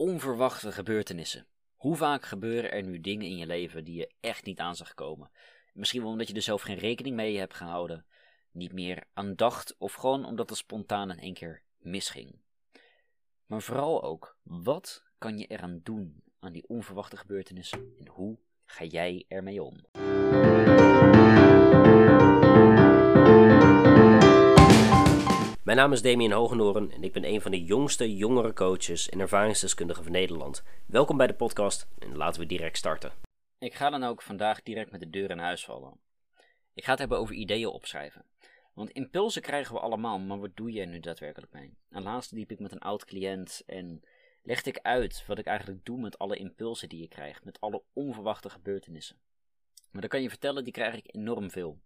Onverwachte gebeurtenissen. Hoe vaak gebeuren er nu dingen in je leven die je echt niet aan zag komen? Misschien wel omdat je er zelf geen rekening mee hebt gehouden, niet meer aan dacht of gewoon omdat het spontaan in één keer misging. Maar vooral ook, wat kan je eraan doen aan die onverwachte gebeurtenissen en hoe ga jij ermee om? Mijn naam is Damien Hogenoren en ik ben een van de jongste jongere coaches en ervaringsdeskundigen van Nederland. Welkom bij de podcast en laten we direct starten. Ik ga dan ook vandaag direct met de deur in huis vallen. Ik ga het hebben over ideeën opschrijven. Want impulsen krijgen we allemaal, maar wat doe er nu daadwerkelijk mee? En laatst liep ik met een oud cliënt en legde ik uit wat ik eigenlijk doe met alle impulsen die je krijgt, met alle onverwachte gebeurtenissen. Maar dan kan je vertellen, die krijg ik enorm veel.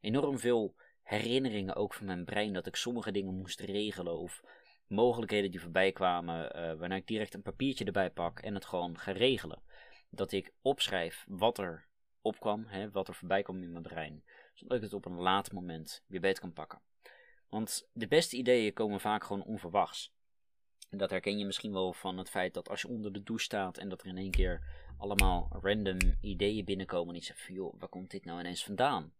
Enorm veel herinneringen ook van mijn brein dat ik sommige dingen moest regelen of mogelijkheden die voorbij kwamen, uh, waarna ik direct een papiertje erbij pak en het gewoon ga regelen. Dat ik opschrijf wat er opkwam, hè, wat er voorbij kwam in mijn brein, zodat ik het op een later moment weer beter kan pakken. Want de beste ideeën komen vaak gewoon onverwachts. En dat herken je misschien wel van het feit dat als je onder de douche staat en dat er in één keer allemaal random ideeën binnenkomen en je zegt van joh, waar komt dit nou ineens vandaan?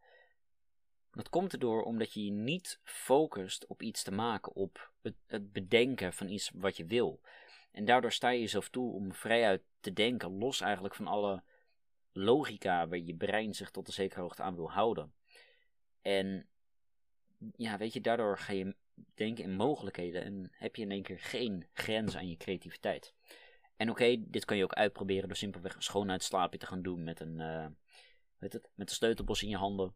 Dat komt erdoor omdat je je niet focust op iets te maken, op het, het, bedenken van iets wat je wil. En daardoor sta je jezelf toe om vrijuit te denken, los eigenlijk van alle logica waar je brein zich tot een zekere hoogte aan wil houden. En ja, weet je, daardoor ga je denken in mogelijkheden en heb je in één keer geen grens aan je creativiteit. En oké, dit kan je ook uitproberen door simpelweg een schoonheidsslaapje te gaan doen met een, uh, weet het, met een sleutelbos in je handen.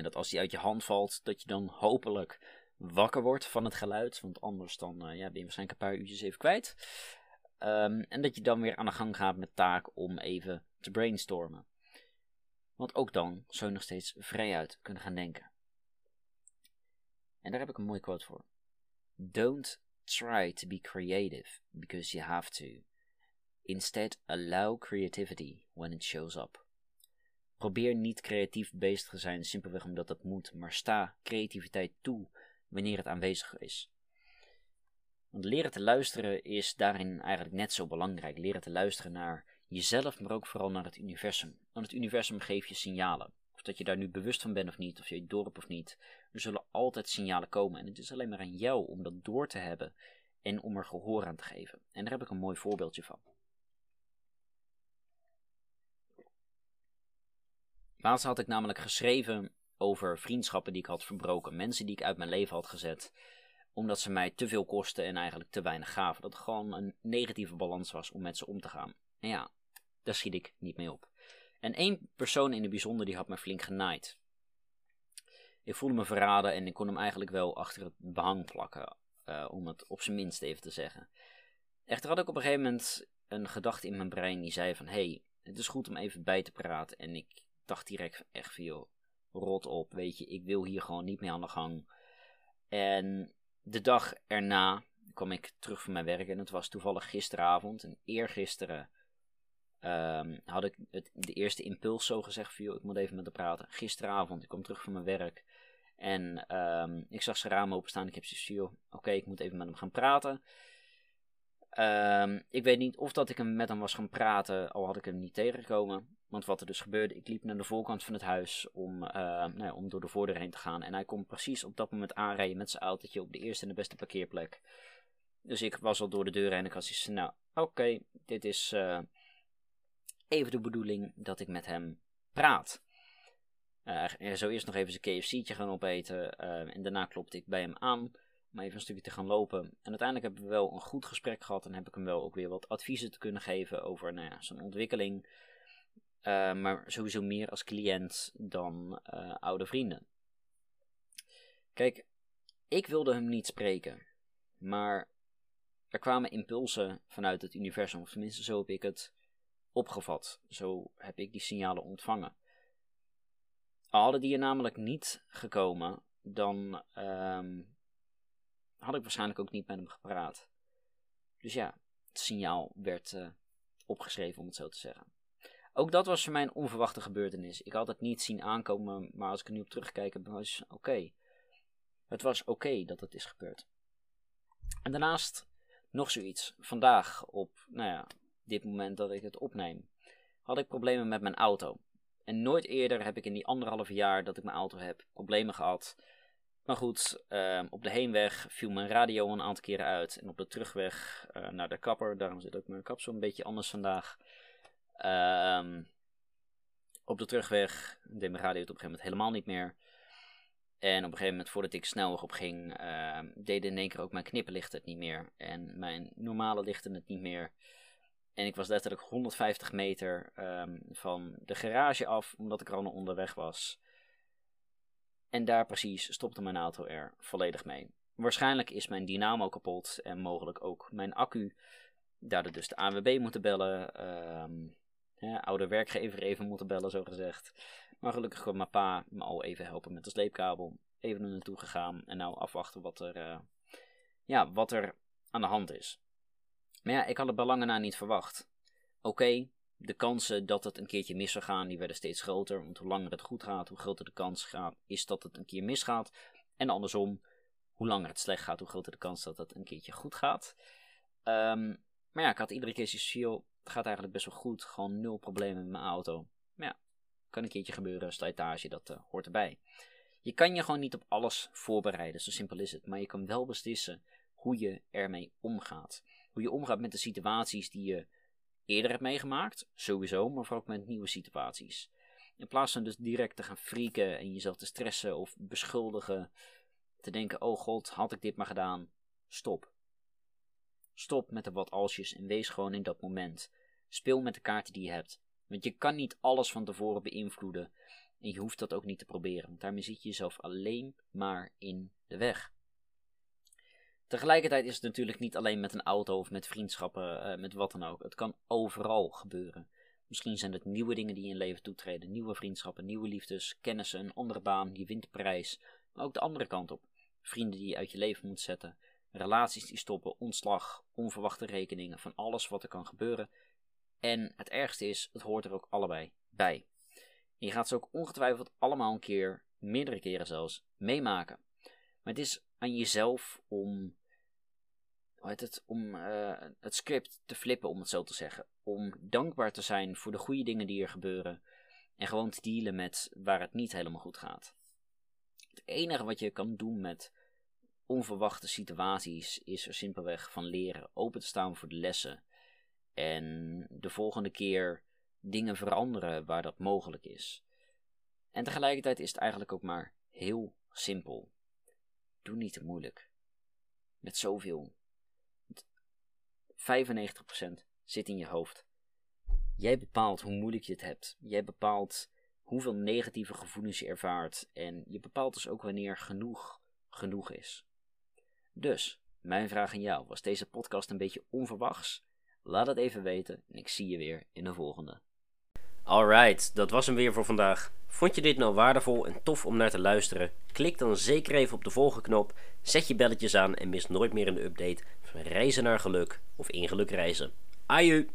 En dat als die uit je hand valt, dat je dan hopelijk wakker wordt van het geluid. Want anders dan uh, ja, ben je waarschijnlijk een paar uurtjes even kwijt. Um, en dat je dan weer aan de gang gaat met taak om even te brainstormen. Want ook dan zou je nog steeds vrijuit kunnen gaan denken. En daar heb ik een mooie quote voor. Don't try to be creative because you have to. Instead, allow creativity when it shows up. Probeer niet creatief bezig te zijn simpelweg omdat dat moet, maar sta creativiteit toe wanneer het aanwezig is. Want leren te luisteren is daarin eigenlijk net zo belangrijk. Leren te luisteren naar jezelf, maar ook vooral naar het universum. Want het universum geeft je signalen. Of dat je daar nu bewust van bent of niet, of je het dorp of niet. Er zullen altijd signalen komen. En het is alleen maar aan jou om dat door te hebben en om er gehoor aan te geven. En daar heb ik een mooi voorbeeldje van. Laatst had ik namelijk geschreven over vriendschappen die ik had verbroken. Mensen die ik uit mijn leven had gezet. Omdat ze mij te veel kosten en eigenlijk te weinig gaven. Dat het gewoon een negatieve balans was om met ze om te gaan. En ja, daar schiet ik niet mee op. En één persoon in het bijzonder die had me flink genaaid. Ik voelde me verraden en ik kon hem eigenlijk wel achter het behang plakken. Uh, om het op zijn minst even te zeggen. Echter had ik op een gegeven moment een gedachte in mijn brein die zei van... Hé, hey, het is goed om even bij te praten. En ik dacht direct echt joh, rot op, weet je, ik wil hier gewoon niet meer aan de gang. En de dag erna kwam ik terug van mijn werk en het was toevallig gisteravond en eergisteren um, had ik het, de eerste impuls zo gezegd van ik moet even met hem praten. Gisteravond, ik kwam terug van mijn werk en um, ik zag zijn raam openstaan. Ik heb zoiets oké, ik moet even met hem gaan praten. Um, ik weet niet of dat ik hem met hem was gaan praten, al had ik hem niet tegengekomen. Want wat er dus gebeurde, ik liep naar de voorkant van het huis om, uh, nou ja, om door de voordeur heen te gaan. En hij kon precies op dat moment aanrijden met zijn autootje op de eerste en de beste parkeerplek. Dus ik was al door de deur heen en ik had zoiets nou oké, dit is uh, even de bedoeling dat ik met hem praat. Uh, zo eerst nog even zijn KFC'tje gaan opeten en daarna klopte ik bij hem aan om even een stukje te gaan lopen. En uiteindelijk hebben we wel een goed gesprek gehad en heb ik hem wel ook weer wat adviezen te kunnen geven over nou ja, zijn ontwikkeling. Uh, maar sowieso meer als cliënt dan uh, oude vrienden. Kijk, ik wilde hem niet spreken, maar er kwamen impulsen vanuit het universum, of tenminste zo heb ik het opgevat. Zo heb ik die signalen ontvangen. Al hadden die er namelijk niet gekomen, dan um, had ik waarschijnlijk ook niet met hem gepraat. Dus ja, het signaal werd uh, opgeschreven, om het zo te zeggen. Ook dat was voor mij een onverwachte gebeurtenis. Ik had het niet zien aankomen, maar als ik er nu op terugkijk, was oké. Het was oké dat het is gebeurd. En daarnaast Nog zoiets. Vandaag, op nou ja, dit moment dat ik het opneem, had ik problemen met mijn auto. En nooit eerder heb ik in die anderhalve jaar dat ik mijn auto heb problemen gehad. Maar goed, ehm, op de heenweg viel mijn radio een aantal keren uit. En op de terugweg eh, naar de kapper, daarom zit ook mijn kapsel een beetje anders vandaag. Ehm, op de terugweg deed mijn radio het op een gegeven moment helemaal niet meer. En op een gegeven moment, voordat ik snelweg op ging, uh, deden in één keer ook mijn knipperlichten het niet meer. En mijn normale lichten het niet meer. En ik was letterlijk 150 meter van de garage af, omdat ik er al onderweg was. En daar precies stopte mijn auto er volledig mee. Waarschijnlijk is mijn dynamo kapot en mogelijk ook mijn accu. Daardoor dus de ANWB moeten bellen. Um, oude werkgever even moeten bellen, zo gezegd. Maar gelukkig kon mijn pa me al even helpen met de sleepkabel. Even er naartoe gegaan en nou afwachten wat er, uh, ja, wat er aan de hand is. Maar ja, ik had het belangen na niet verwacht. Oké, de kansen dat het een keertje mis zou gaan, die werden steeds groter. Want hoe langer het goed gaat, hoe groter de kans gaat, is dat het een keer misgaat. En andersom, hoe langer het slecht gaat, hoe groter de kans dat het een keertje goed gaat. Um, maar ja, ik had iedere keer zoiets het gaat eigenlijk best wel goed. Gewoon nul problemen met mijn auto. Maar ja, kan een keertje gebeuren. Slijtage, dat uh, hoort erbij. Je kan je gewoon niet op alles voorbereiden, zo simpel is het. Maar je kan wel beslissen hoe je ermee omgaat. Hoe je omgaat met de situaties die je eerder hebt meegemaakt, sowieso, maar vooral ook met nieuwe situaties. In plaats van dus direct te gaan frieken en jezelf te stressen of beschuldigen, te denken: oh god, had ik dit maar gedaan. Stop. Stop met de wat alsjes en wees gewoon in dat moment. Speel met de kaarten die je hebt. Want je kan niet alles van tevoren beïnvloeden. En je hoeft dat ook niet te proberen. Want daarmee zit je jezelf alleen maar in de weg. Tegelijkertijd is het natuurlijk niet alleen met een auto of met vriendschappen, uh, met wat dan ook. Het kan overal gebeuren. Misschien zijn het nieuwe dingen die in je leven toetreden. Nieuwe vriendschappen, nieuwe liefdes, kennissen, een andere baan, je wint de prijs. Maar ook de andere kant op. Vrienden die je uit je leven moet zetten. Relaties die stoppen, ontslag, onverwachte rekeningen, van alles wat er kan gebeuren. En het ergste is, het hoort er ook allebei bij. Je gaat ze ook ongetwijfeld allemaal een keer, meerdere keren zelfs, meemaken. Maar het is aan jezelf om, het, om uh, het script te flippen, om het zo te zeggen. Om dankbaar te zijn voor de goede dingen die er gebeuren. En gewoon te dealen met waar het niet helemaal goed gaat. Het enige wat je kan doen met onverwachte situaties is er simpelweg van leren open te staan voor de lessen. En de volgende keer dingen veranderen waar dat mogelijk is. En tegelijkertijd is het eigenlijk ook maar heel simpel. Doe niet te moeilijk. Met zoveel. 95% zit in je hoofd. Jij bepaalt hoe moeilijk je het hebt. Jij bepaalt hoeveel negatieve gevoelens je ervaart. En je bepaalt dus ook wanneer genoeg genoeg is. Dus, mijn vraag aan jou: was deze podcast een beetje onverwachts? Laat het even weten en ik zie je weer in de volgende. Alright, dat was hem weer voor vandaag. Vond je dit nou waardevol en tof om naar te luisteren? Klik dan zeker even op de volgende knop, zet je belletjes aan en mis nooit meer een update reizen naar geluk of in geluk reizen. Aju!